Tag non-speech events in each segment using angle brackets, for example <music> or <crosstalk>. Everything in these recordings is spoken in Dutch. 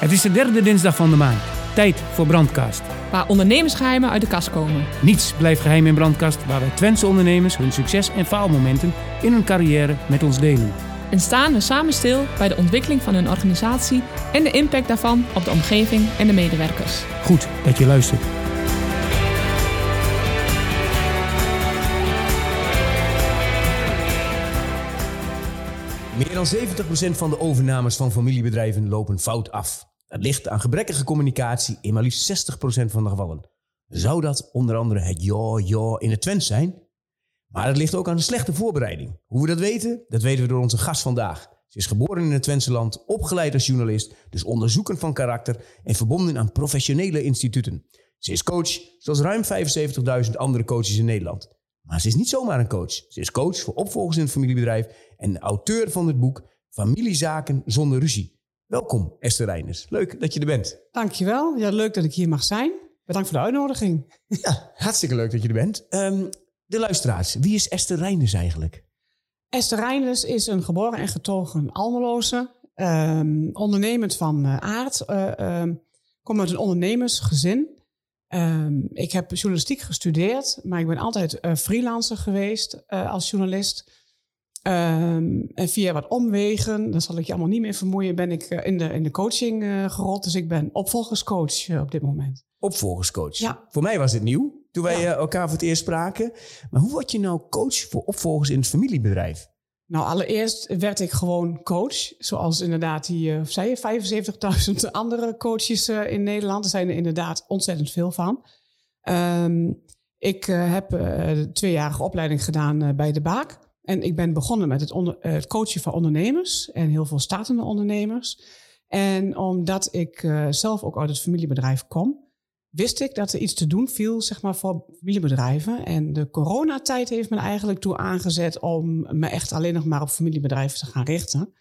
Het is de derde dinsdag van de maand. Tijd voor Brandkast. Waar ondernemersgeheimen uit de kast komen. Niets blijft geheim in Brandkast, waar wij Twentse ondernemers hun succes en faalmomenten in hun carrière met ons delen. En staan we samen stil bij de ontwikkeling van hun organisatie en de impact daarvan op de omgeving en de medewerkers. Goed dat je luistert. Meer dan 70% van de overnames van familiebedrijven lopen fout af. Dat ligt aan gebrekkige communicatie in maar liefst 60% van de gevallen. Zou dat onder andere het ja, ja in het Twents zijn? Maar het ligt ook aan een slechte voorbereiding. Hoe we dat weten? Dat weten we door onze gast vandaag. Ze is geboren in het Twentse land, opgeleid als journalist, dus onderzoekend van karakter en verbonden aan professionele instituten. Ze is coach, zoals ruim 75.000 andere coaches in Nederland. Maar ze is niet zomaar een coach. Ze is coach voor opvolgers in het familiebedrijf en auteur van het boek Familiezaken zonder ruzie. Welkom Esther Reiners. Leuk dat je er bent. Dankjewel. Ja, leuk dat ik hier mag zijn. Bedankt voor de uitnodiging. <laughs> Ja, hartstikke leuk dat je er bent. Ehm, de luisteraars, wie is Esther Reiners eigenlijk? Esther Reiners is een geboren en getogen Almeloze. ehm, ondernemend van eh, aard. ehm, kom uit een ondernemersgezin. Ik heb journalistiek gestudeerd, maar ik ben altijd eh, freelancer geweest als journalist. Ehm, en via wat omwegen, dat zal ik je allemaal niet meer vermoeien, ben ik eh, in, de, in de coaching eh, gerold. Dus ik ben opvolgerscoach eh, op dit moment. Opvolgerscoach. Ja. Voor mij was dit nieuw, toen wij Ja. elkaar voor het eerst spraken. Maar hoe word je nou coach voor opvolgers in het familiebedrijf? Nou, allereerst werd ik gewoon coach. Zoals inderdaad die, eh, zei je, 75.000 <laughs> andere coaches in Nederland. Er zijn er inderdaad ontzettend veel van. Ehm, ik heb de tweejarige opleiding gedaan bij De Baak. En ik ben begonnen met het, onder, eh, het coachen van ondernemers. En heel veel startende ondernemers. En omdat ik eh, zelf ook uit het familiebedrijf kom... wist ik dat er iets te doen viel zeg maar, voor familiebedrijven. En de coronatijd heeft me eigenlijk toe aangezet om me echt alleen nog maar op familiebedrijven te gaan richten.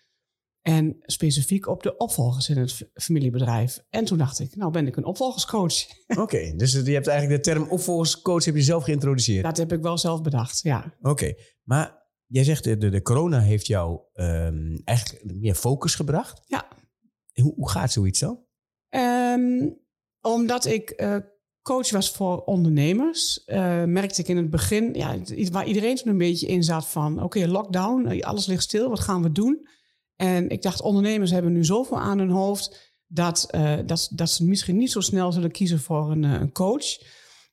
En specifiek op de opvolgers in het familiebedrijf. En toen dacht ik, nou ben ik een opvolgerscoach. <laughs> Oké, dus je hebt eigenlijk de term opvolgerscoach heb je zelf geïntroduceerd. Dat heb ik wel zelf bedacht, ja. Oké, maar jij zegt de, de, corona heeft jou ehm, eigenlijk meer focus gebracht. Ja. Hoe, hoe gaat zoiets dan? Ehm, omdat ik eh, coach was voor ondernemers, eh, merkte ik in het begin, ja, waar iedereen toen een beetje in zat van, oké, lockdown, eh, alles ligt stil, wat gaan we doen? En ik dacht, ondernemers hebben nu zoveel aan hun hoofd dat, dat, dat ze misschien niet zo snel zullen kiezen voor een, een coach.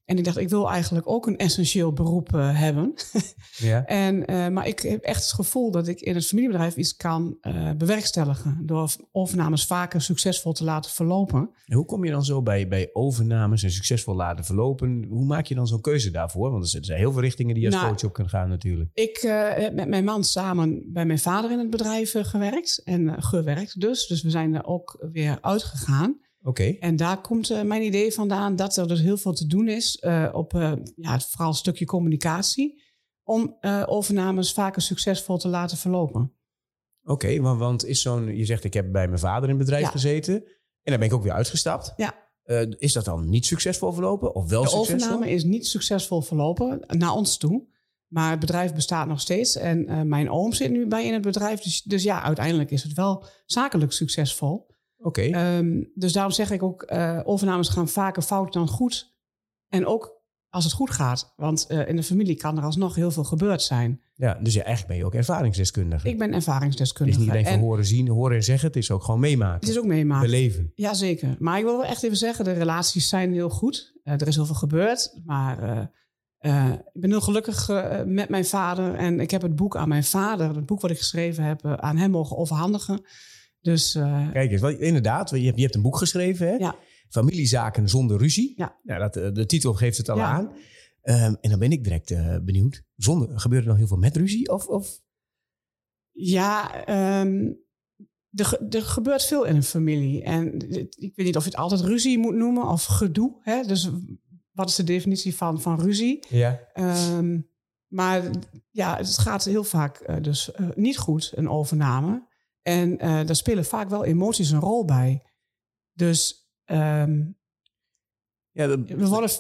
En ik dacht, ik wil eigenlijk ook een essentieel beroep eh, hebben. <laughs> Ja. En, eh, maar ik heb echt het gevoel dat ik in het familiebedrijf iets kan eh, bewerkstelligen. Door overnames vaker succesvol te laten verlopen. En hoe kom je dan zo bij, bij overnames en succesvol laten verlopen? Hoe maak je dan zo'n keuze daarvoor? Want er zijn heel veel richtingen die je als Nou, coach op kunnen gaan natuurlijk. Ik heb met mijn man samen bij mijn vader in het bedrijf gewerkt. En gewerkt dus. Dus we zijn er ook weer uitgegaan. Oké, En daar komt eh, mijn idee vandaan dat er dus heel veel te doen is eh, op eh, ja, het vooral een stukje communicatie. Om overnames vaker succesvol te laten verlopen. oké. want, want is zo'n, je zegt ik heb bij mijn vader in het bedrijf Ja. gezeten. En daar ben ik ook weer uitgestapt. Ja. Is dat dan niet succesvol verlopen? Of wel De succesvol? overname is niet succesvol verlopen naar ons toe. Maar het bedrijf bestaat nog steeds. En mijn oom zit nu bij in het bedrijf. Dus, dus ja, uiteindelijk is het wel zakelijk succesvol. Oké, Ehm, dus daarom zeg ik ook, eh, overnames gaan vaker fout dan goed. En ook als het goed gaat. Want eh, in de familie kan er alsnog heel veel gebeurd zijn. ja, dus ja, eigenlijk ben je ook ervaringsdeskundige. Ik ben het is ervaringsdeskundige. niet alleen van en horen zien, horen en zeggen. Het is ook gewoon meemaken. het is ook meemaken. Beleven. Jazeker. Maar ik wil wel echt even zeggen, de relaties zijn heel goed. Eh, er is heel veel gebeurd. Maar ik ben heel gelukkig met mijn vader. En ik heb het boek aan mijn vader, het boek wat ik geschreven heb, aan hem mogen overhandigen. Dus eh, Kijk eens, wat- inderdaad, je hebt, je hebt een boek geschreven, hè? Ja. Familiezaken zonder ruzie. Ja. Nou, dat, eh, de titel geeft het al Ja. aan. Ehm, en dan ben ik direct eh, benieuwd. Zonder, gebeurt er dan heel veel met ruzie? Of, of? Ja, ehm, er, ge- er gebeurt veel in een familie. En ik weet niet of je het altijd ruzie moet noemen of gedoe. Hè? Dus wat is de definitie van, van ruzie? Ja. Ehm, maar ja, het gaat heel vaak dus niet goed, een overname. En eh, daar spelen vaak wel emoties een rol bij. Dus ehm, Ja, dat, we worden,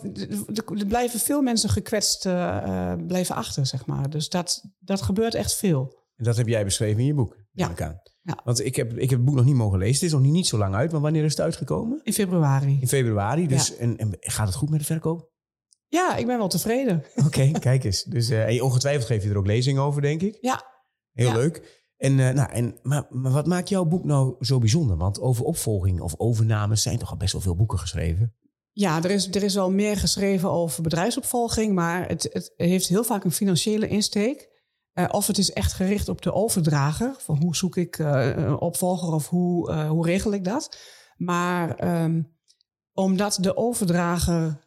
er- blijven veel mensen gekwetst eh, eh, blijven achter, zeg maar. Dus dat, dat gebeurt echt veel. en dat heb jij beschreven in je boek. Ja. ik aan. Ja. Want ik heb, ik heb het boek nog niet mogen lezen. Het is nog niet, niet zo lang uit. Maar wanneer is het uitgekomen? In februari. In februari. Dus, en, en gaat het goed met de verkoop? Ja, ik ben wel tevreden. Oké, kijk eens. Dus en ongetwijfeld geef je er ook lezingen over, denk ik. Ja. Heel Ja. leuk. En, eh, nou, en, maar, maar wat maakt jouw boek nou zo bijzonder? Want over opvolging of overnames zijn toch al best wel veel boeken geschreven. Ja, er is, er is wel meer geschreven over bedrijfsopvolging, maar het, het heeft heel vaak een financiële insteek. Eh, of het is echt gericht op de overdrager. Van hoe zoek ik eh, een opvolger of hoe, hoe regel ik dat? Maar ehm, omdat de overdrager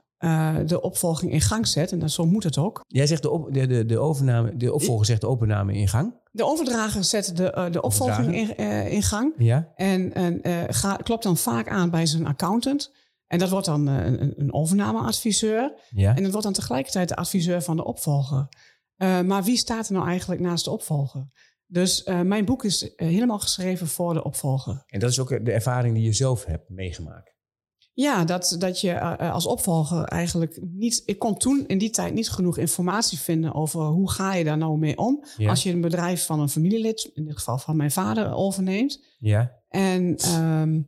de opvolging in gang zet, en dat, zo moet het ook. Jij zegt de, op, de, de, de, overname, de opvolger zegt de overname in gang. De overdrager zet de, eh, de opvolging in, eh, in gang. Ja. En, en eh, ga- klopt dan vaak aan bij zijn accountant. En dat wordt dan een, een overnameadviseur. Ja. En dat wordt dan tegelijkertijd de adviseur van de opvolger. Maar wie staat er nou eigenlijk naast de opvolger? Dus mijn boek is helemaal geschreven voor de opvolger. En dat is ook de ervaring die je zelf hebt meegemaakt. Ja, dat, dat je eh, eh, als opvolger eigenlijk niet... Ik kon toen in die tijd niet genoeg informatie vinden over hoe ga je daar nou mee om. Ja. Als je een bedrijf van een familielid, in dit geval van mijn vader, overneemt. Ja. En ehm,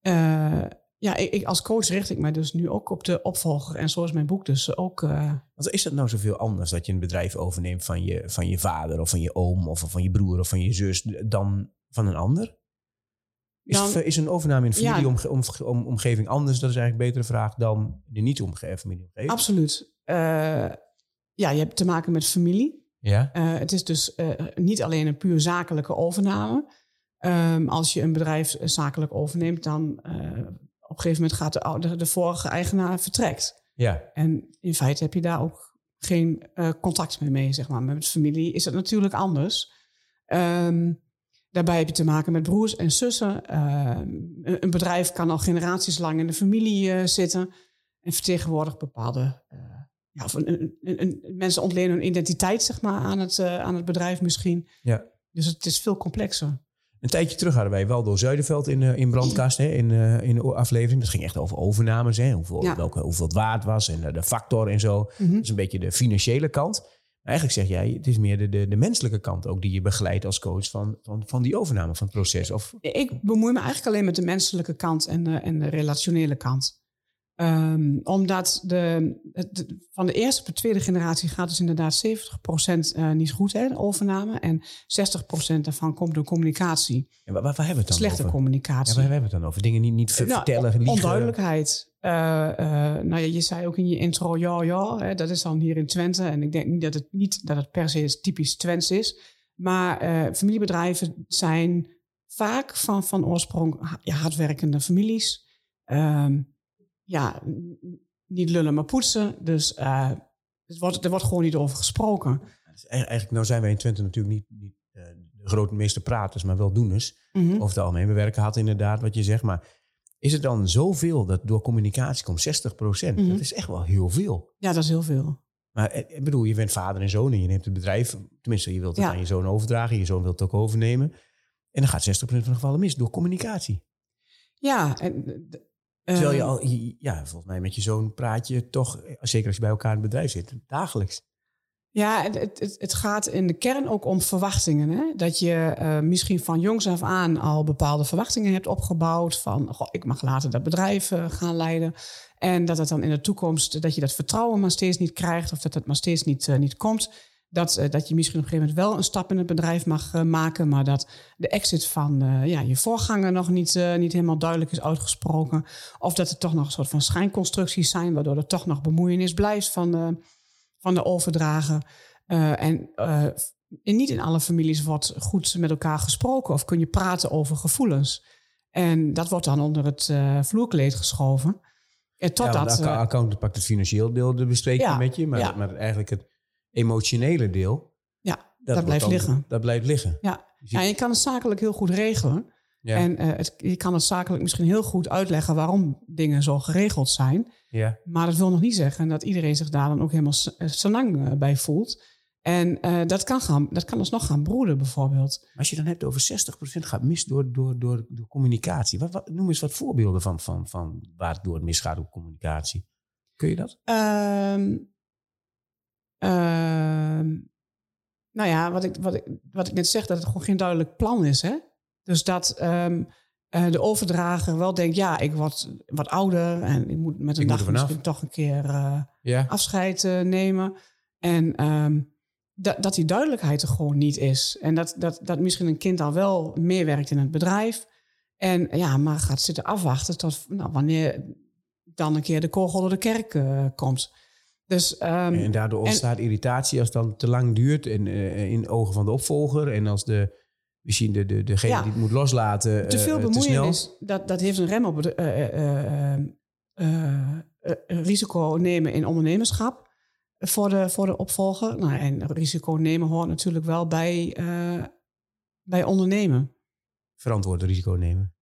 eh, ja, ik, ik als coach richt ik mij dus nu ook op de opvolger. En zo is mijn boek dus ook... eh, Want is dat nou zoveel anders dat je een bedrijf overneemt van je, van je vader of van je oom of van je broer of van je zus dan van een ander? Is, Dan- is een overname in een Ja. familieomgeving anders? Dat is eigenlijk een betere vraag dan de niet-familieomgeving. Absoluut. Eh, ja, je hebt te maken met familie. Ja. Eh, het is dus eh, niet alleen een puur zakelijke overname. Ehm, als je een bedrijf eh, zakelijk overneemt, dan eh, op een gegeven moment gaat de, oude- de vorige eigenaar vertrekt. Ja. En in feite heb je daar ook geen eh, contact meer mee, zeg maar. Met familie is het natuurlijk anders. Ehm, daarbij heb je te maken met broers en zussen. Ehm, een, bedrijf kan al generaties lang in de familie eh, zitten en vertegenwoordigt bepaalde. eh, ja, of een, een, mensen ontlenen hun identiteit zeg maar, aan, het, eh, aan het bedrijf misschien. Ja. Dus het is veel complexer. Een tijdje terug hadden wij wel door Zuiderveld in, eh, in brandkast, hè, in, eh, in de aflevering. Dat ging echt over overnames, hè, hoeveel, Ja. welke, hoeveel het waard was en eh, de factor en zo. Mhm. Dat is een beetje de financiële kant. Eigenlijk zeg jij, het is meer de, de, de menselijke kant ook die je begeleidt als coach van, van, van die overname van het proces. Of, Ik bemoei me eigenlijk alleen met de menselijke kant en de, en de relationele kant. Ehm, omdat de, van de eerste op de tweede generatie gaat dus inderdaad 70% eh, niet goed, hè, de overname. En 60% daarvan komt door communicatie. en waar, hebben we het dan Slechte over? Ja, communicatie. waar hebben we het dan over? Dingen niet, niet Nou, vertellen, liegen. Onduidelijkheid. Eh, eh, nou ja, je zei ook in je intro, ja, ja, hè, dat is dan hier in Twente. En ik denk niet dat het, niet dat het per se typisch Twents is. Maar familiebedrijven zijn vaak van, van oorsprong hardwerkende families. Ehm, ja, niet lullen, maar poetsen. Dus eh, het wordt, er wordt gewoon niet over gesproken. Dus Eigenlijk, nou zijn wij in Twente natuurlijk niet, niet eh, de grote meeste praters, maar wel doeners. Mhm. Over het algemeen. We werken hard inderdaad, wat je zegt. Maar is het dan zoveel dat door communicatie komt? 60 Mhm. Dat is echt wel heel veel. Ja, dat is heel veel. Maar eh, ik bedoel, je bent vader en zoon en je neemt het bedrijf. Tenminste, je wilt het Ja. aan je zoon overdragen. Je zoon wil het ook overnemen. En dan gaat 60% van de gevallen mis door communicatie. Ja, en, Terwijl je al, je- ja, volgens mij met je zoon praat je toch, eh, zeker als je bij elkaar in het bedrijf zit, dagelijks. Ja, het, het- het, gaat in de kern ook om verwachtingen. Hè? Dat je eh, misschien van jongs af aan al bepaalde verwachtingen hebt opgebouwd. Van, goh, ik mag later dat bedrijf eh, gaan leiden. En dat het dan in de toekomst, dat je dat vertrouwen maar steeds niet krijgt. Of dat het maar steeds niet, niet komt. Dat, eh, dat je misschien op een gegeven moment wel een stap in het bedrijf mag eh, maken. Maar dat de exit van eh, ja, je voorganger nog niet, niet helemaal duidelijk is uitgesproken. Of dat er toch nog een soort van schijnconstructies zijn. Waardoor er toch nog bemoeienis blijft van de, van de overdrager. En in, niet in alle families wordt goed met elkaar gesproken of kun je praten over gevoelens. En dat wordt dan onder het vloerkleed geschoven. En Ja, totdat, want de accountant pakt het financieel deel, je Ja, met je. Maar, ja. maar eigenlijk het emotionele deel, ja, dat, blijft dan- liggen. Dat blijft liggen. Ja. Ja, je kan het zakelijk heel goed regelen. Ja. En eh, het, je kan het zakelijk misschien heel goed uitleggen waarom dingen zo geregeld zijn. ja. Maar dat wil nog niet zeggen dat iedereen zich daar dan ook helemaal eh, senang eh, bij voelt. En dat, kan gaan, dat kan alsnog gaan broeden bijvoorbeeld. Als je dan hebt over 60% gaat mis door, door, door, door communicatie. Wat, wat, noem eens wat voorbeelden van, van, van waar het door misgaat door communicatie. Kun je dat? Ehm, nou ja, wat ik, wat, ik, wat ik net zeg, dat het gewoon geen duidelijk plan is. Hè? Dus dat ehm, eh, de overdrager wel denkt, ja, ik word wat ouder en ik moet met een Ik dag misschien toch een keer eh, Ja. afscheid eh, nemen. En ehm, dat, dat die duidelijkheid er gewoon niet is. En dat, dat, dat misschien een kind al wel meewerkt in het bedrijf. En ja, maar gaat zitten afwachten tot nou, wanneer dan een keer de kogel door de kerk komt. Dus ehm, En daardoor ontstaat irritatie als het dan te lang duurt en, eh, in ogen van de opvolger. En als de, misschien de, de, degene Ja. die het moet loslaten te eh, veel te bemoeienis, dat, dat heeft een rem op het eh, eh, eh, eh, eh, risico nemen in ondernemerschap voor de, voor de opvolger. Nou, en risico nemen hoort natuurlijk wel bij, bij ondernemen. Verantwoord risico nemen.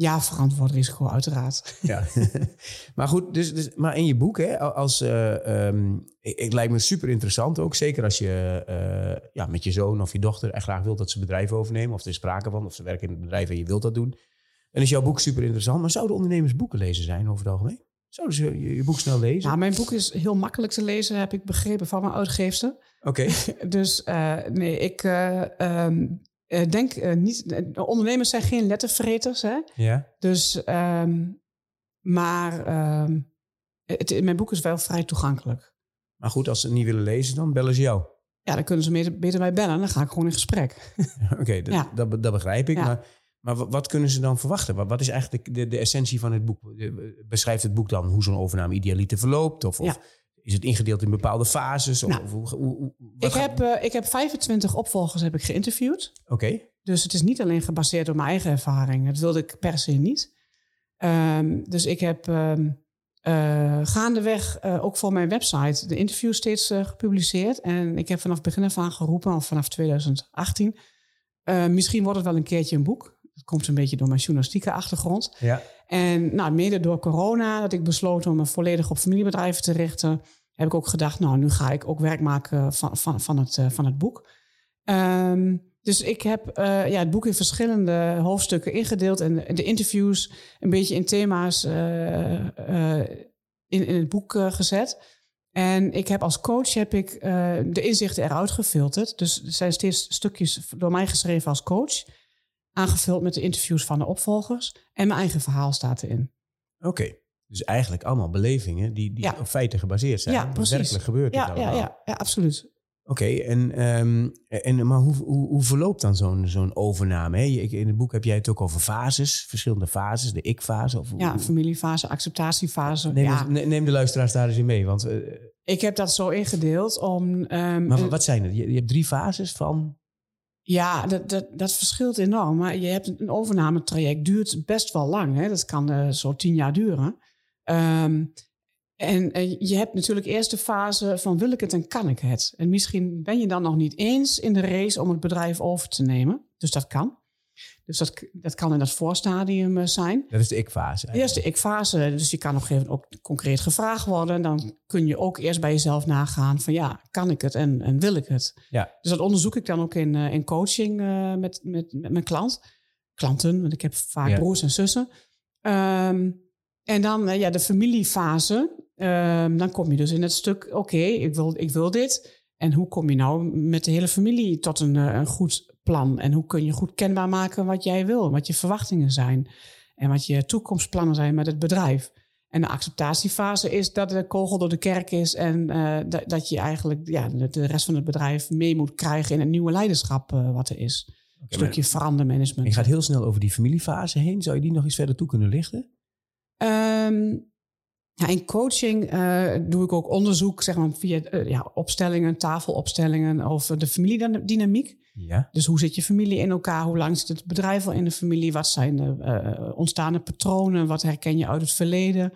Ja, verantwoord risico uiteraard. Ja. <laughs> maar goed, dus, dus, maar in je boek, hè, als, eh, ehm, ik, ik lijkt me super interessant ook. Zeker als je eh, ja, met je zoon of je dochter echt graag wilt dat ze bedrijf overnemen. Of er is sprake van, of ze werken in het bedrijf en je wilt dat doen. Dan is jouw boek super interessant. Maar zouden ondernemers boeken lezen zijn over het algemeen? Zouden ze je, je boek snel lezen? Nou, mijn boek is heel makkelijk te lezen, heb ik begrepen van mijn uitgeefster. Oké, <laughs> Dus eh, nee, ik eh, eh, denk eh, niet. eh, ondernemers zijn geen lettervreters, hè? ja. Dus, ehm, maar ehm, het, mijn boek is wel vrij toegankelijk. Maar goed, als ze het niet willen lezen, dan bellen ze jou. Ja, dan kunnen ze beter, beter bij bellen. Dan ga ik gewoon in gesprek. <laughs> Oké, dat, Ja. dat, dat begrijp ik. Ja. Maar, maar wa- wat kunnen ze dan verwachten? Wat, wat is eigenlijk de, de essentie van het boek? Beschrijft het boek dan hoe zo'n overname idealiter verloopt? Of, of. Is het ingedeeld in bepaalde fases? Of, Nou, of hoe, hoe, hoe- wat Ik gaat- heb, eh, ik heb 25 opvolgers heb ik geïnterviewd. Oké, Dus het is niet alleen gebaseerd op mijn eigen ervaring. Dat wilde ik per se niet. Ehm, dus ik heb ehm, eh, gaandeweg eh, ook voor mijn website de interviews steeds eh, gepubliceerd. En ik heb vanaf begin af aan geroepen, of vanaf 2018... eh, misschien wordt het wel een keertje een boek. Dat komt een beetje door mijn journalistieke achtergrond. ja. En nou, mede door corona, dat ik besloot om me volledig op familiebedrijven te richten, heb ik ook gedacht, nou, nu ga ik ook werk maken van, van, van, het, eh, van het boek. Ehm, dus ik heb eh, ja, het boek in verschillende hoofdstukken ingedeeld en de, interviews een beetje in thema's eh, in, in het boek gezet. En ik heb als coach heb ik, de inzichten eruit gefilterd. Dus er zijn steeds stukjes door mij geschreven als coach. Aangevuld met de interviews van de opvolgers. En mijn eigen verhaal staat erin. Oké. Dus eigenlijk allemaal belevingen die, die Ja. op feiten gebaseerd zijn. Ja, precies. Werkelijk gebeurt Ja, ja, allemaal. ja, ja, absoluut. Oké, en, ehm, en, maar hoe, hoe, hoe verloopt dan zo'n zo'n overname? Hè? In het boek heb jij het ook over fases, verschillende fases, de ik-fase. Of, Ja, hoe- familiefase, acceptatiefase. neem, ja, ne- neem de luisteraars daar eens in mee. Want, eh, ik heb dat zo ingedeeld om... ehm, maar wat zijn het? Je, je hebt drie fases van... Ja, dat, dat, dat verschilt enorm. Maar je hebt een overnametraject, duurt best wel lang. Hè? Dat kan eh, zo tien jaar duren. Ehm, en eh, je hebt natuurlijk eerst de fase van wil ik het en kan ik het. En misschien ben je dan nog niet eens in de race om het bedrijf over te nemen. Dus dat kan. Dus dat, dat kan in dat voorstadium eh, zijn. Dat is de ik-fase. Eerst de ik-fase, dus je kan op een gegeven moment ook concreet gevraagd worden. Dan kun je ook eerst bij jezelf nagaan van ja, kan ik het en, en wil ik het? Ja. Dus dat onderzoek ik dan ook in, eh, in coaching eh, met, met, met mijn klant. Klanten, want ik heb vaak Ja. broers en zussen. Ehm, en dan ja, de familiefase. Ehm, dan kom je dus in het stuk, oké, ik, wil, ik wil dit. En hoe kom je nou met de hele familie tot een, een goed plan? En hoe kun je goed kenbaar maken wat jij wil, wat je verwachtingen zijn? En wat je toekomstplannen zijn met het bedrijf? En de acceptatiefase is dat de kogel door de kerk is en eh, dat, dat je eigenlijk ja, de rest van het bedrijf mee moet krijgen in het nieuwe leiderschap eh, wat er is. Een stukje verandermanagement. Je gaat heel snel over die familiefase heen. Zou je die nog eens verder toe kunnen lichten? Ehm, ja, in coaching eh, doe ik ook onderzoek zeg maar, via ja, opstellingen, tafelopstellingen over de familiedynamiek. Ja. Dus hoe zit je familie in elkaar? Hoe lang zit het bedrijf al in de familie? Wat zijn de eh, ontstaande patronen? Wat herken je uit het verleden?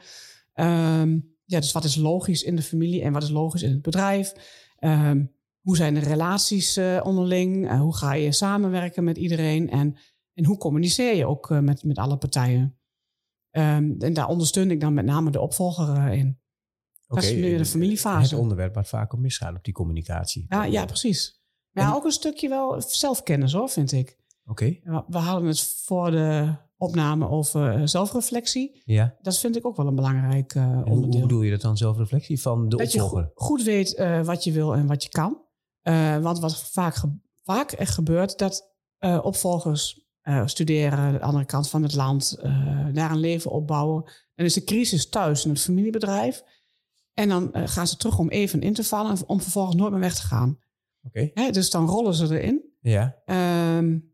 Ehm, ja, dus wat is logisch in de familie en wat is logisch in het bedrijf? Ehm, hoe zijn de relaties eh, onderling? Eh, hoe ga je samenwerken met iedereen? En, en hoe communiceer je ook met, met alle partijen? Ehm, en daar ondersteun ik dan met name de opvolger in. Dat is Oké, nu de familiefase. Het onderwerp waar vaak om misgaat op die communicatie. Ja, ja, precies. Maar En- ook een stukje wel zelfkennis hoor, vind ik. Oké, Ja, We hadden het voor de opname over eh, zelfreflectie. ja. Dat vind ik ook wel een belangrijk hoe, onderdeel. hoe bedoel je dat dan zelfreflectie van de dat je opvolger? go- goed weet eh, wat je wil en wat je kan. Uh, want wat vaak, vaak echt gebeurt, dat uh, opvolgers uh, studeren aan de andere kant van het land, daar een leven opbouwen. Dan is de crisis thuis in het familiebedrijf. En dan gaan ze terug om even in te vallen, om vervolgens nooit meer weg te gaan. Oké. Okay. Dus dan rollen ze erin. Ja. Um,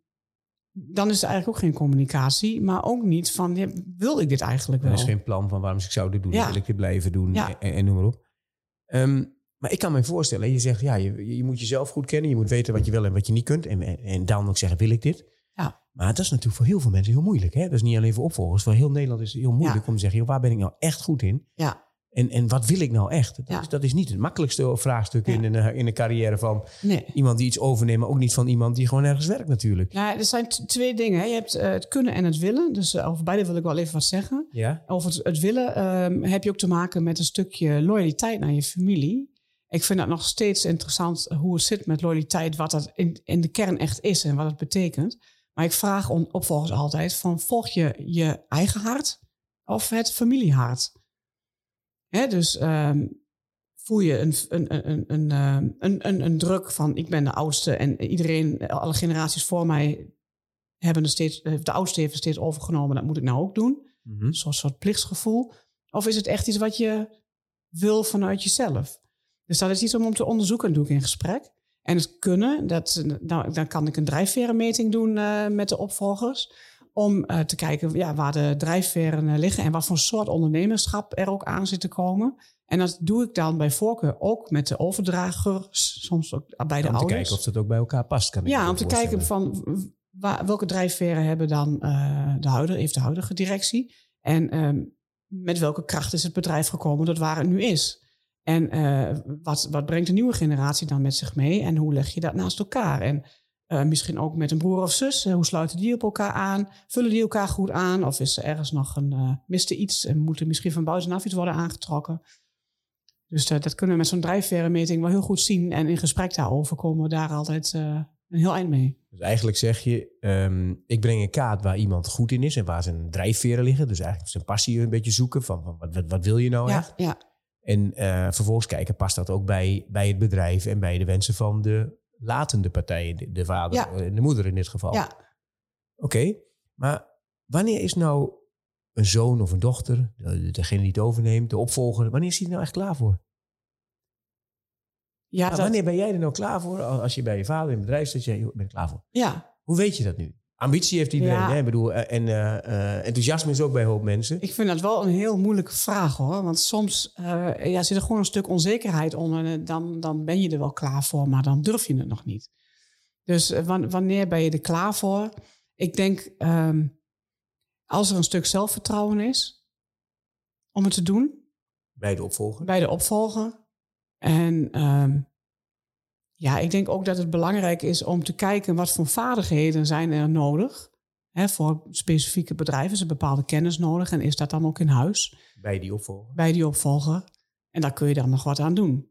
dan is er eigenlijk ook geen communicatie, maar ook niet van, ja, wil ik dit eigenlijk wel? Er is geen plan van waarom ik zou dit doen, ja. wil ik dit blijven doen ja. en, en, noem maar op. Um, maar ik kan me voorstellen, je zegt, ja, je, je, moet jezelf goed kennen, je moet weten wat je wil en wat je niet kunt. En, en, dan ook zeggen, wil ik dit? Ja. Maar dat is natuurlijk voor heel veel mensen heel moeilijk. Hè? Dat is niet alleen voor opvolgers. Voor heel Nederland is het heel moeilijk om te zeggen, joh, waar ben ik nou echt goed in? Ja. En, en wat wil ik nou echt? Dat, ja. is, dat is niet het makkelijkste vraagstuk in, een, in een carrière van nee. iemand die iets overneemt, maar ook niet van iemand die gewoon ergens werkt natuurlijk. Nou, er zijn twee dingen. Hè. Je hebt uh, het kunnen en het willen. Dus uh, over beide wil ik wel even wat zeggen. Ja. Over het, het willen um, heb je ook te maken met een stukje loyaliteit naar je familie. Ik vind dat nog steeds interessant hoe het zit met loyaliteit, wat dat in, in de kern echt is en wat het betekent. Maar ik vraag on, opvolgers altijd van volg je je eigen hart of het familiehart? Hè, dus um, voel je een, een, een, een, een, een, een druk van ik ben de oudste en iedereen, alle generaties voor mij hebben er steeds, de oudste heeft het steeds overgenomen, dat moet ik nou ook doen. Mm -hmm. Zo'n soort plichtsgevoel. Of is het echt iets wat je wil vanuit jezelf? Dus dat is iets om, om te onderzoeken. Dat doe ik in gesprek. En het kunnen, dat, nou, dan kan ik een drijfverenmeting doen uh, met de opvolgers. Om uh, te kijken ja, waar de drijfveren uh, liggen en wat voor soort ondernemerschap er ook aan zit te komen. En dat doe ik dan bij voorkeur ook met de overdragers, soms ook bij de om ouders. Om te kijken of dat ook bij elkaar past. Kan ja, om te kijken van waar, welke drijfveren hebben dan de huidige, heeft de huidige directie. En um, met welke kracht is het bedrijf gekomen tot waar het nu is. En uh, wat, wat brengt de nieuwe generatie dan met zich mee? En hoe leg je dat naast elkaar? En uh, misschien ook met een broer of zus. Hoe sluiten die op elkaar aan? Vullen die elkaar goed aan? Of is er ergens nog een, uh, miste iets en moet er misschien van buitenaf iets worden aangetrokken? Dus dat kunnen we met zo'n drijfverenmeting wel heel goed zien. En in gesprek daarover komen we daar altijd een heel eind mee. Dus eigenlijk zeg je, um, ik breng een kaart waar iemand goed in is en waar zijn drijfveren liggen. Dus eigenlijk zijn passie een beetje zoeken van, van wat, wat, wat wil je nou ja, echt? Ja. En vervolgens kijken, past dat ook bij, bij het bedrijf en bij de wensen van de latende partijen, de, de vader Ja. en de moeder in dit geval. Ja. Oké, maar wanneer is nou een zoon of een dochter, de- degene die het overneemt, de opvolger, wanneer is hij er nou echt klaar voor? Ja, Nou, dat- Wanneer ben jij er nou klaar voor? Als je bij je vader in het bedrijf zit, je, "Joh, ik ben er klaar voor. ja, Hoe weet je dat nu? Ambitie heeft iedereen, Ja. hè? Ik bedoel, eh, en eh, eh, enthousiasme is ook bij een hoop mensen. ik vind dat wel een heel moeilijke vraag hoor. Want soms ja, zit er gewoon een stuk onzekerheid onder. En dan, dan ben je er wel klaar voor, maar dan durf je het nog niet. Dus wan- wanneer ben je er klaar voor? Ik denk ehm, als er een stuk zelfvertrouwen is om het te doen Bij de opvolger. bij de opvolger. En ehm, ja, ik denk ook dat het belangrijk is om te kijken wat voor vaardigheden zijn er nodig. Hè, voor specifieke bedrijven is er bepaalde kennis nodig en is dat dan ook in huis Bij die opvolger. bij die opvolger. En daar kun je dan nog wat aan doen.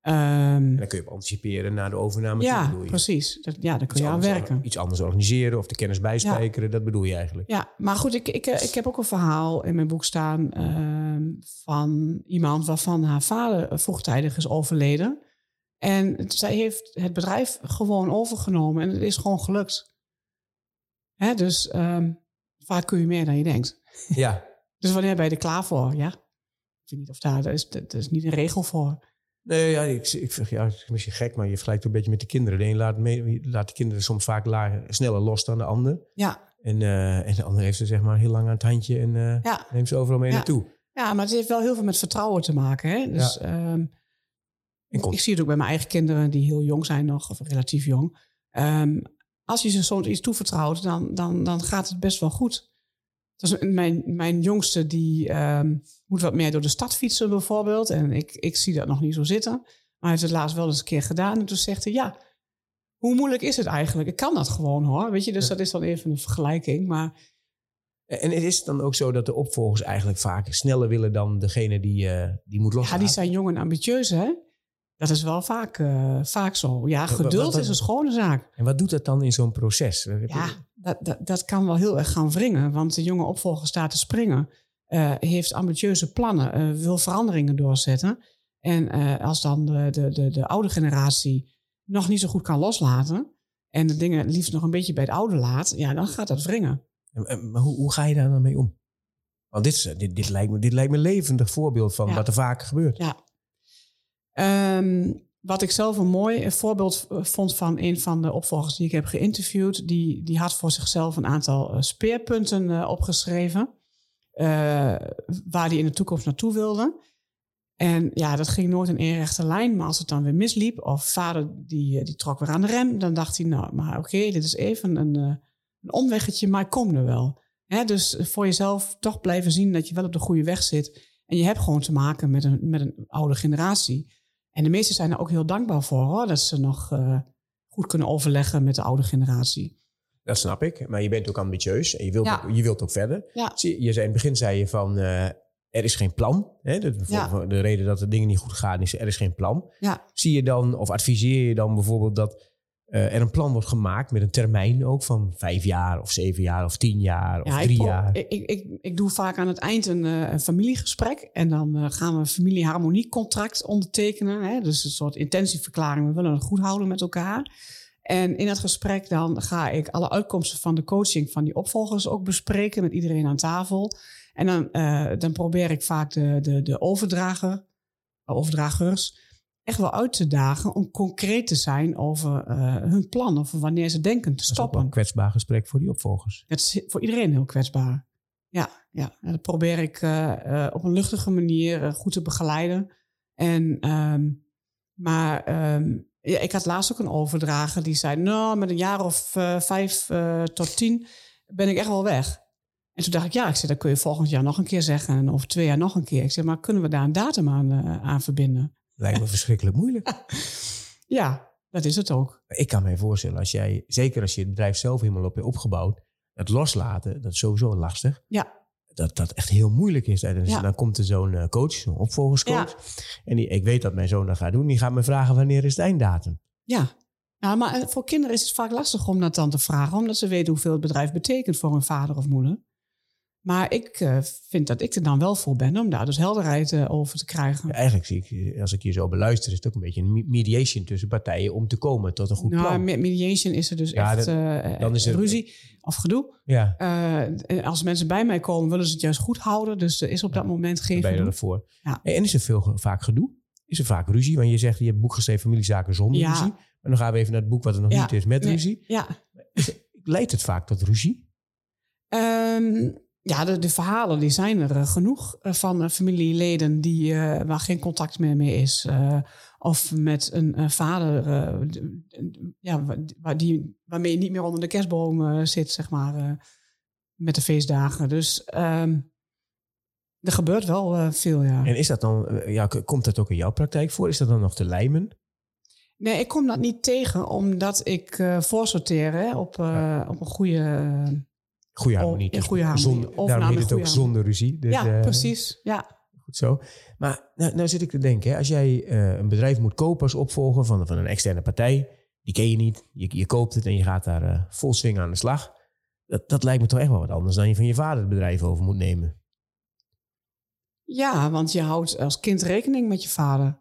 Ehm, En dan kun je op anticiperen naar de overname ja, precies. Dat, ja, daar kun Iets je aan werken. Iets anders organiseren of de kennis bijspijkeren, dat bedoel je eigenlijk. Ja, maar goed, ik, ik, ik heb ook een verhaal in mijn boek staan ehm, van iemand waarvan haar vader vroegtijdig is overleden. En zij heeft het bedrijf gewoon overgenomen en het is gewoon gelukt. Hè, dus ehm, vaak kun je meer dan je denkt. Ja. <laughs> Dus wanneer ben je er klaar voor? Ja. Ik weet niet of daar, daar is, dat is niet een regel voor. Nee, ja, ik, ik ja, het is misschien gek, maar je vergelijkt het een beetje met de kinderen. De een laat, mee, laat de kinderen soms vaak lager, sneller los dan de ander. Ja, En, eh, en de ander heeft ze zeg maar heel lang aan het handje en eh, ja. neemt ze overal mee Ja. naartoe. ja, maar het heeft wel heel veel met vertrouwen te maken. Hè? Dus ehm, En kon- Ik zie het ook bij mijn eigen kinderen die heel jong zijn nog, of relatief jong. Ehm, als je ze soms iets toevertrouwt, dan, dan, dan gaat het best wel goed. Dus mijn, mijn jongste die ehm, moet wat meer door de stad fietsen bijvoorbeeld. En ik, ik zie dat nog niet zo zitten. Maar hij heeft het laatst wel eens een keer gedaan. En toen zegt hij, ja, hoe moeilijk is het eigenlijk? Ik kan dat gewoon hoor. Weet je, dus Ja. dat is dan even een vergelijking. Maar En het is dan ook zo dat de opvolgers eigenlijk vaak sneller willen dan degene die, eh, die moet ja, loslaten. die zijn jong en ambitieus hè. Dat is wel vaak, eh, vaak zo. Ja, wat- geduld wat- is een schone zaak. En wat doet dat dan in zo'n proces? Ja, dat, dat, dat kan wel heel erg gaan wringen. Want de jonge opvolger staat te springen. eh, heeft ambitieuze plannen. eh, wil veranderingen doorzetten. En als dan de, de, de, de oude generatie nog niet zo goed kan loslaten. En de dingen liefst nog een beetje bij het oude laat. Ja, dan gaat dat wringen. En- en- Maar hoe, hoe ga je daar dan mee om? Want dit, is, dit, dit, lijkt me, dit lijkt me een levendig voorbeeld van Ja. wat er vaak gebeurt. Ja. Ehm, wat ik zelf een mooi voorbeeld eh, vond van een van de opvolgers die ik heb geïnterviewd. Die, die had voor zichzelf een aantal eh, speerpunten eh, opgeschreven. waar hij in de toekomst naartoe wilde. En ja, dat ging nooit in één rechte lijn. Maar als het dan weer misliep, of vader die, die trok weer aan de rem, dan dacht hij, nou, maar oké, dit is even een, een omweggetje, maar ik kom er wel. Dus voor jezelf toch blijven zien dat je wel op de goede weg zit. En je hebt gewoon te maken met een, met een oude generatie. En de meesten zijn er ook heel dankbaar voor, hoor, dat ze nog eh, goed kunnen overleggen met de oude generatie. Dat snap ik. Maar je bent ook ambitieus en je wilt, Ja. ook, je wilt ook verder. Ja. Zie, je zei in het begin zei je van eh, er is geen plan. Hè? De, Ja. reden dat de dingen niet goed gaan is er is geen plan. Zie je dan of adviseer je dan bijvoorbeeld dat eh, er een plan wordt gemaakt met een termijn ook van vijf jaar of zeven jaar of tien jaar of Ja, drie ik, jaar? Ik, ik, ik, doe vaak aan het eind een, eh, familiegesprek. En dan eh, gaan we een familieharmoniecontract ondertekenen. Hè? Dus een soort intentieverklaring. We willen het goed houden met elkaar. En in dat gesprek dan ga ik alle uitkomsten van de coaching van die opvolgers ook bespreken met iedereen aan tafel. En dan, dan probeer ik vaak de, de, de overdrager, overdragers echt wel uit te dagen om concreet te zijn over eh, hun plan. Of wanneer ze denken te Dat is ook stoppen. een kwetsbaar gesprek voor die opvolgers. Het is voor iedereen heel kwetsbaar. Ja, ja. En dat probeer ik eh, eh, op een luchtige manier goed te begeleiden. En, ehm, maar ehm, ja, ik had laatst ook een overdrager die zei... nou, met een jaar of vijf tot tien ben ik echt wel weg. En toen dacht ik, ja, ik zei, dat kun je volgend jaar nog een keer zeggen... en over twee jaar nog een keer. Ik zei, maar kunnen we daar een datum aan, aan verbinden? Lijkt me verschrikkelijk moeilijk. <laughs> Ja, dat is het ook. Ik kan me voorstellen, als jij, zeker als je het bedrijf zelf helemaal op hebt opgebouwd, het loslaten, dat is sowieso lastig. Ja. Dat dat echt heel moeilijk is. En Ja. dan komt er zo'n eh, coach, zo'n opvolgerscoach. En die, ik weet dat mijn zoon dat gaat doen. Die gaat me vragen wanneer is het einddatum. Ja. Ja, maar eh, voor kinderen is het vaak lastig om dat dan te vragen, omdat ze weten hoeveel het bedrijf betekent voor hun vader of moeder. Maar ik eh, vind dat ik er dan wel voor ben om daar dus helderheid eh, over te krijgen. Ja, eigenlijk zie ik, als ik je zo beluister, is het ook een beetje een me- mediation tussen partijen om te komen tot een goed nou, plan. me- mediation is er dus Ja, echt dat- eh, dan is ruzie of gedoe. Ja, Eh, en als mensen bij mij komen, willen ze het juist goed houden. Dus er is op dat moment geen ben je ervoor. Ja. En is er veel, vaak gedoe? Is er vaak ruzie? Want je zegt, je hebt een boek geschreven, familiezaken zonder ruzie. Maar dan gaan we even naar het boek wat er nog niet is met Nee. ruzie. Ja, Leidt het vaak tot ruzie? Ehm, ja, de, de verhalen die zijn er eh, genoeg eh, van eh, familieleden die, waar geen contact meer mee is. Of met een vader ja, wa- waar die, waarmee je niet meer onder de kerstboom zit, zeg maar, met de feestdagen. Dus ehm, er gebeurt wel veel, ja. En is dat dan, ja, komt dat ook in jouw praktijk voor? Is dat dan nog te lijmen? Nee, ik kom dat niet tegen, omdat ik voorsorteer hè, op, op een goede... Goede harmonie. in goede harmonie. Zonder, daarom heet het ook zonder ruzie. Dus, ja, eh, precies. Ja. Goed zo. Maar nou, nou zit ik te denken, hè, als jij eh, een bedrijf moet kopen als opvolger van, van een externe partij, die ken je niet, je, je koopt het en je gaat daar eh, vol swing aan de slag. Dat, dat lijkt me toch echt wel wat anders dan je van je vader het bedrijf over moet nemen. Ja, want je houdt als kind rekening met je vader.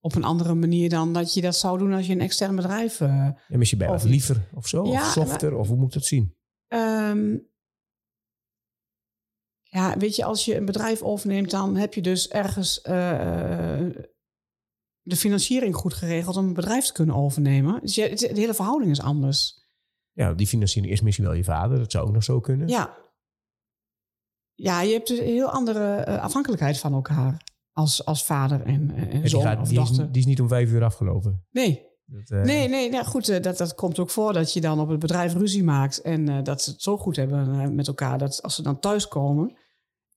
Op een andere manier dan dat je dat zou doen als je een extern bedrijf. eh, En mis je bij Of- liever of zo? Ja, of softer? Of hoe moet ik dat zien? ehm, ja, weet je, als je een bedrijf overneemt, dan heb je dus ergens eh, de financiering goed geregeld om een bedrijf te kunnen overnemen. Dus je, de hele verhouding is anders. Ja, die financiering is misschien wel je vader. Dat zou ook nog zo kunnen. Ja. Ja, je hebt dus een heel andere eh, afhankelijkheid van elkaar. Als, als vader en, en En die, zoon gaat, of die, is, dochter. die is niet om vijf uur afgelopen. Nee, Dat, eh, Nee, nee, nou goed, eh, dat, dat komt ook voor dat je dan op het bedrijf ruzie maakt. En eh, dat ze het zo goed hebben eh, met elkaar. Dat als ze dan thuiskomen,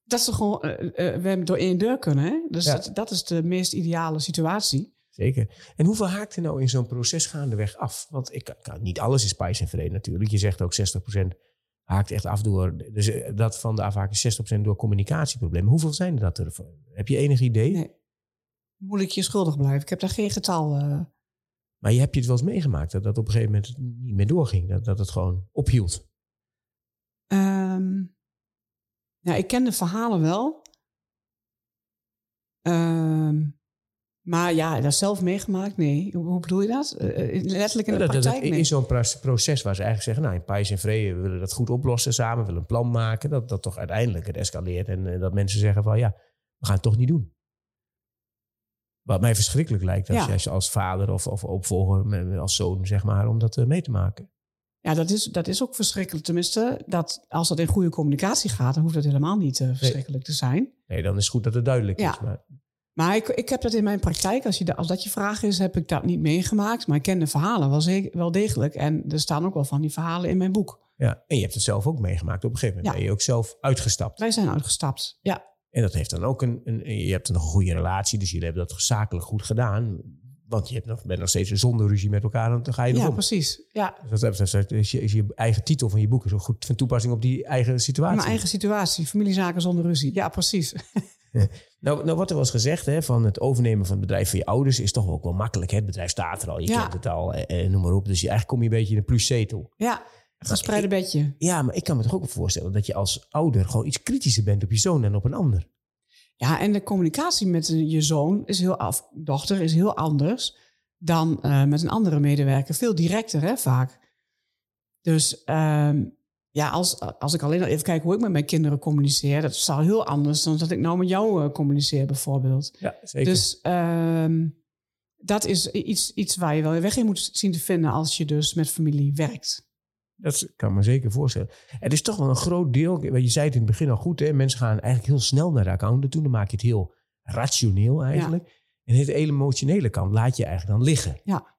dat ze gewoon eh, eh, we hebben door één deur kunnen. Hè? Dus Ja. dat, dat is de meest ideale situatie. Zeker. En hoeveel haakt er nou in zo'n proces gaandeweg af? Want ik, kan- niet alles is spijs en vrede natuurlijk. Je zegt ook 60% haakt echt af door... Dus eh, dat van de afhaak is 60% door communicatieproblemen. Hoeveel zijn er dat er? Heb je enig idee? Nee. Moet ik je schuldig blijven? Ik heb daar geen getal. eh. Maar je hebt je het wel eens meegemaakt dat dat op een gegeven moment niet meer doorging. Dat, dat het gewoon ophield. Ehm, ja, ik ken de verhalen wel. Ehm, Maar ja, dat zelf meegemaakt? Nee. Hoe, bedoel je dat? Eh, eh, letterlijk in de dat, praktijk? dat is zo'n pro- proces waar ze eigenlijk zeggen... nou, in Pijs en Vrede we willen dat goed oplossen samen... we willen een plan maken, dat, dat toch uiteindelijk het escaleert... en dat mensen zeggen van ja, we gaan het toch niet doen. Wat mij verschrikkelijk lijkt als, Ja. als vader of, of opvolger, als zoon zeg maar... om dat eh, mee te maken. Ja, dat is, dat is ook verschrikkelijk. Tenminste, dat, als dat in goede communicatie gaat, dan hoeft dat helemaal niet eh, verschrikkelijk te zijn. Nee, dan is het goed dat het duidelijk Ja. is. Maar Maar ik, ik heb dat in mijn praktijk, als, je, als dat je vraag is, heb ik dat niet meegemaakt. Maar ik ken de verhalen wel, zeker, wel degelijk. En er staan ook wel van die verhalen in mijn boek. Ja, en je hebt het zelf ook meegemaakt. Op een gegeven moment Ja. ben je ook zelf uitgestapt. Wij zijn uitgestapt. Ja, En dat heeft dan ook een, een... Je hebt een goede relatie, dus jullie hebben dat zakelijk goed gedaan. Want je hebt nog, bent nog steeds zonder ruzie met elkaar en dan ga je ja erom. precies. Ja, Dus dat betreft is je, is je eigen titel van je boek is ook goed van toepassing op die eigen situatie. mijn eigen situatie. Familiezaken zonder ruzie. Ja, precies. <laughs> Nou, nou, wat er was gezegd, hè, van het overnemen van het bedrijf van je ouders is toch ook wel makkelijk. Hè? Het bedrijf staat er al, je Ja. kent het al, eh, eh, noem maar op. Dus je, eigenlijk kom je een beetje in een plus-zetel. Ja, gespreide bedje. Ja, maar ik kan me toch ook voorstellen dat je als ouder gewoon iets kritischer bent op je zoon dan op een ander. Ja, en de communicatie met je zoon is heel af, dochter is heel anders dan eh, met een andere medewerker. Veel directer, hè, vaak. Dus ehm, ja, als, als ik alleen al even kijk hoe ik met mijn kinderen communiceer, dat is al heel anders dan dat ik nou met jou eh, communiceer, bijvoorbeeld. Ja, zeker. Dus ehm, dat is iets, iets waar je wel weg in moet zien te vinden als je dus met familie werkt. Dat kan ik me zeker voorstellen. Het is toch wel een groot deel. Je zei het in het begin al goed. Hè? Mensen gaan eigenlijk heel snel naar de accountant toe. Dan maak je het heel rationeel eigenlijk. En het emotionele kant laat je eigenlijk dan liggen. Ja.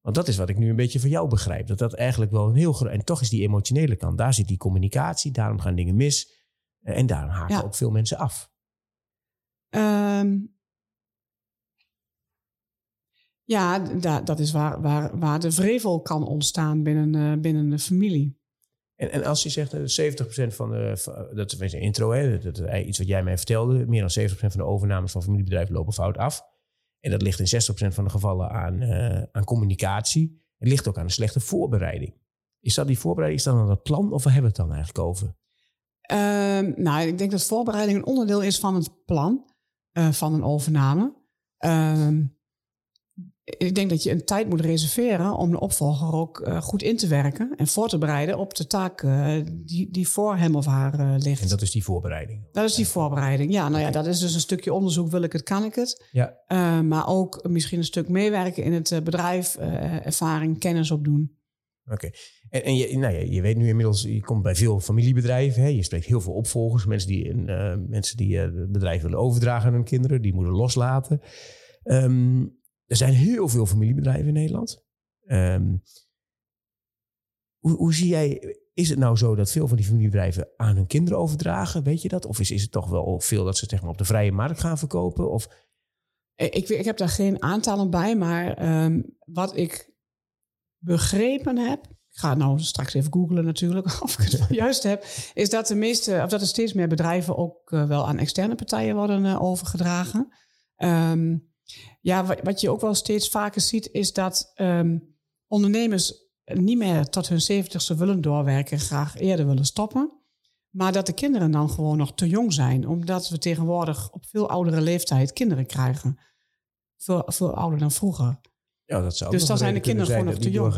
Want dat is wat ik nu een beetje van jou begrijp. Dat dat eigenlijk wel een heel groot... En toch is die emotionele kant. Daar zit die communicatie. Daarom gaan dingen mis. Eh, En daarom haken Ja. ook veel mensen af. Ehm, ja, da- dat is waar, waar, waar de vrevel kan ontstaan binnen, eh, binnen de familie. En, en als je zegt dat 70% van de... van- Dat is een intro, hè? Dat, dat, iets wat jij mij vertelde. Meer dan 70% van de overnames van familiebedrijven lopen fout af. En dat ligt in 60% van de gevallen aan, eh, aan communicatie. Het ligt ook aan een slechte voorbereiding. Is dat die voorbereiding? Is dat dan het plan? Of waar hebben we het dan eigenlijk over? Ehm, nou, ik denk dat voorbereiding een onderdeel is van het plan eh, van een overname. Ehm, ik denk dat je een tijd moet reserveren om de opvolger ook eh, goed in te werken en voor te bereiden op de taak eh, die, die voor hem of haar eh, ligt. En dat is die voorbereiding. Dat is die voorbereiding. Ja, nou ja, dat is dus een stukje onderzoek. Wil ik het, kan ik het? Ja. Maar ook misschien een stuk meewerken in het bedrijf, ervaring, kennis opdoen. Oké. En, en je, nou ja, je weet nu inmiddels, je komt bij veel familiebedrijven. Hè? Je spreekt heel veel opvolgers. Mensen die, eh, mensen die het bedrijf willen overdragen aan hun kinderen. Die moeten loslaten. Ehm, er zijn heel veel familiebedrijven in Nederland. Ehm, hoe, hoe zie jij, is het nou zo dat veel van die familiebedrijven aan hun kinderen overdragen? Weet je dat? Of is, is het toch wel veel dat ze zeg maar, op de vrije markt gaan verkopen? Of, Eh, Ik, weet- ik heb daar geen aantallen bij, maar ehm, wat ik begrepen heb. Ik ga het nou straks even googlen natuurlijk, <laughs> of ik het <laughs> juist heb. Is dat de meeste, of dat er steeds meer bedrijven ook eh, wel aan externe partijen worden eh, overgedragen. Ehm, ja, wat, wat je ook wel steeds vaker ziet, is dat ehm, ondernemers niet meer tot hun zeventigste willen doorwerken, graag eerder willen stoppen. Maar dat de kinderen dan gewoon nog te jong zijn, omdat we tegenwoordig op veel oudere leeftijd kinderen krijgen. Veel, veel ouder dan vroeger. ja, dat zou Dus dan zijn de kinderen gewoon nog te jong.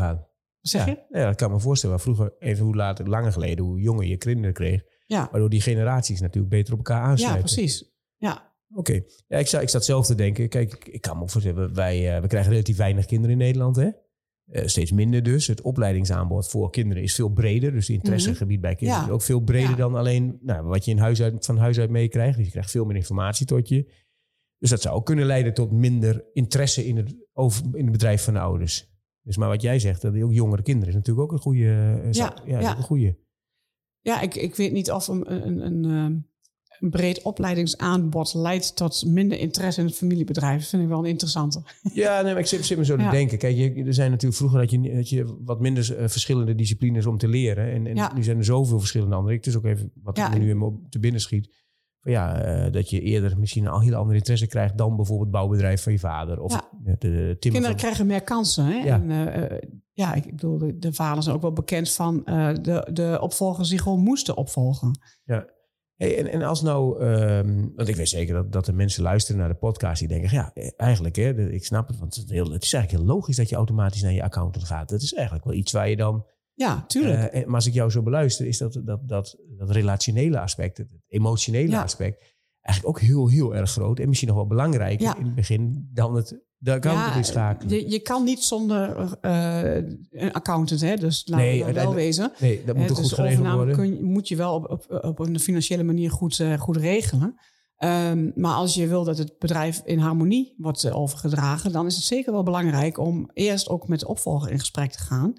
Zeg doorgaan. je? Ja, dat kan me voorstellen. Vroeger, even hoe later, langer geleden, hoe jonger je kinderen kreeg. Ja, Waardoor die generaties natuurlijk beter op elkaar ja aansluiten. precies. Ja, Oké. Ja, ik, zou, ik zat zelf te denken. Kijk, ik, ik kan me voorstellen. Wij, eh, we krijgen relatief weinig kinderen in Nederland. Hè? Eh, steeds minder dus. Het opleidingsaanbod voor kinderen is veel breder. Dus het interessegebied bij kinderen Ja. is ook veel breder Ja. dan alleen nou, wat je in huis uit, van huis uit meekrijgt. Dus je krijgt veel meer informatie tot je. Dus dat zou ook kunnen leiden tot minder interesse in het, over, in het bedrijf van de ouders. Dus maar wat jij zegt, dat ook jongere kinderen is natuurlijk ook een goede. eh, ja, ja. een goede. ja ik, ik weet niet of een, een, een, ehm, een breed opleidingsaanbod leidt tot minder interesse in het familiebedrijf. Dat vind ik wel een interessante. Ja, nee, maar ik zit, zit me zo te denken. Kijk, je, er zijn natuurlijk vroeger had je, had je wat minder eh, verschillende disciplines om te leren. En, en Ja. nu zijn er zoveel verschillende andere. Het is ook even wat Ja, me nu in me op te binnen schiet. Van ja, eh, dat je eerder misschien een al heel andere interesse krijgt dan bijvoorbeeld het bouwbedrijf van je vader. Of de, de timmer Kinderen van- krijgen meer kansen. Hè? Ja. En, eh, ja, ik bedoel, de, de vaders zijn ook wel bekend van de, de opvolgers die gewoon moesten opvolgen. Ja. Hey, en, en als nou, ehm, want ik weet zeker dat, dat er mensen luisteren naar de podcast die denken, ja, eh, eigenlijk, hè, de- ik snap het, want het is, heel, het is eigenlijk heel logisch dat je automatisch naar je accountant gaat. Dat is eigenlijk wel iets waar je dan, Ja, tuurlijk. eh, maar als ik jou zo beluister, is dat, dat, dat, dat relationele aspect, het emotionele Ja. aspect, eigenlijk ook heel, heel erg groot. En misschien nog wel belangrijker Ja. in het begin dan het, de accountant inschakelen. je, je kan niet zonder eh, een accountant, hè? dus laten Nee, we dat wel wezen. Nee, dat moet toch dus goed geregeld worden. kun je- moet je wel op, op, op een financiële manier goed, eh, goed regelen. Ehm, maar als je wil dat het bedrijf in harmonie wordt eh, overgedragen, dan is het zeker wel belangrijk om eerst ook met de opvolger in gesprek te gaan.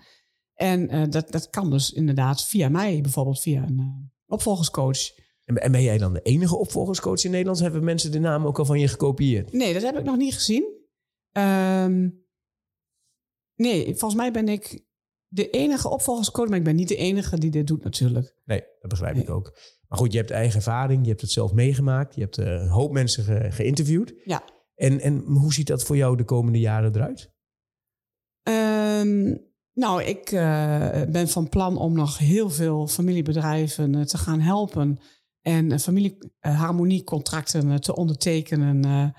En eh, dat, dat kan dus inderdaad via mij, bijvoorbeeld via een eh, opvolgerscoach. En, en ben jij dan de enige opvolgerscoach in Nederland? Hebben mensen de naam ook al van je gekopieerd? Nee, dat heb ik nog niet gezien. Ehm, nee, volgens mij ben ik de enige opvolgerscoach, maar ik ben niet de enige die dit doet natuurlijk. Nee, dat begrijp ik ook. Maar goed, je hebt eigen ervaring, je hebt het zelf meegemaakt, je hebt eh, een hoop mensen ge- geïnterviewd. Ja. En, en hoe ziet dat voor jou de komende jaren eruit? Ehm, nou, ik eh, ben van plan om nog heel veel familiebedrijven eh, te gaan helpen. En familieharmoniecontracten te ondertekenen.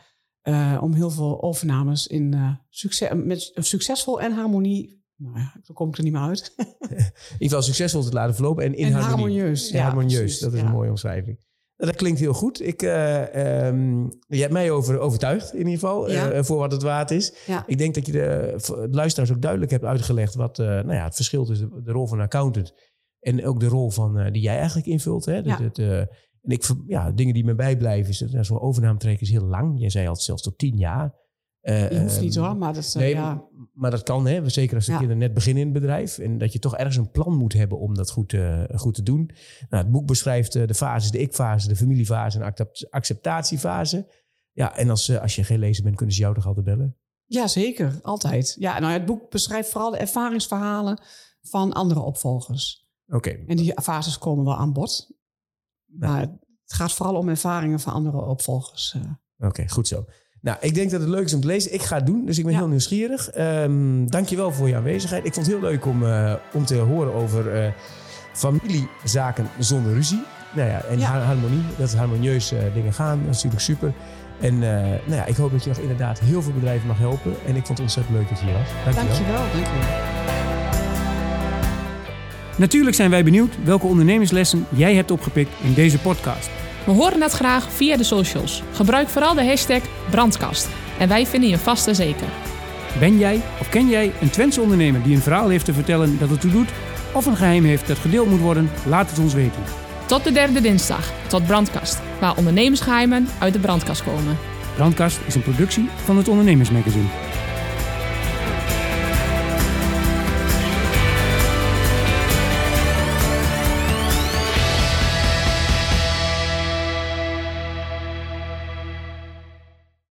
Eh, om heel veel overnames in eh, succes, met succesvol en harmonie. Nou ja, daar kom ik er niet meer uit. <laughs> In ieder geval succesvol te laten verlopen en in En harmonie. harmonieus, ja, harmonieus, precies, dat is ja. een mooie omschrijving. Nou, Dat klinkt heel goed. Ik, ehm, je hebt mij over, overtuigd in ieder geval, Ja. voor wat het waard is. Ik denk dat je de, luisteraars ook duidelijk hebt uitgelegd wat nou ja, het verschil tussen de, de rol van een accountant en ook de rol van, die jij eigenlijk invult. Hè? Het, en ik, ja, dingen die me bijblijven is dat zo'n overnametraject is heel lang. Jij zei al zelfs tot tien jaar. Eh, Je hoeft niet ehm, hoor, maar dat, eh, Nee, ja. maar dat kan, hè? zeker als de Ja. kinderen net beginnen in het bedrijf. En dat je toch ergens een plan moet hebben om dat goed, eh, goed te doen. Nou, het boek beschrijft de fases, de ik-fase, de familiefase en accept- acceptatiefase. Ja, en als, als je geen lezer bent, kunnen ze jou toch altijd bellen? ja, zeker. Altijd. Ja, nou, het boek beschrijft vooral de ervaringsverhalen van andere opvolgers. Oké, En die fases komen wel aan bod. Maar het gaat vooral om ervaringen van andere opvolgers. eh. oké, goed zo. Nou, ik denk dat het leuk is om te lezen. Ik ga het doen, dus ik ben Ja. heel nieuwsgierig. Dank dankjewel voor je aanwezigheid. Ik vond het heel leuk om, eh, om te horen over eh, familiezaken zonder ruzie. Nou ja, en Ja. harmonie, dat harmonieus dingen gaan. Dat is natuurlijk super. En eh, nou ja, ik hoop dat je nog inderdaad heel veel bedrijven mag helpen. En ik vond het ontzettend leuk dat je hier was. Dankjewel. Dankjewel, dankjewel. Natuurlijk zijn wij benieuwd welke ondernemerslessen jij hebt opgepikt in deze podcast. We horen het graag via de socials. Gebruik vooral de hashtag brandkast. En wij vinden je vast en zeker. Ben jij of ken jij een Twentse ondernemer die een verhaal heeft te vertellen dat het toe doet? Of een geheim heeft dat gedeeld moet worden? Laat het ons weten. Tot de derde dinsdag, tot Brandkast, waar ondernemersgeheimen uit de brandkast komen. Brandkast is een productie van het Ondernemersmagazine.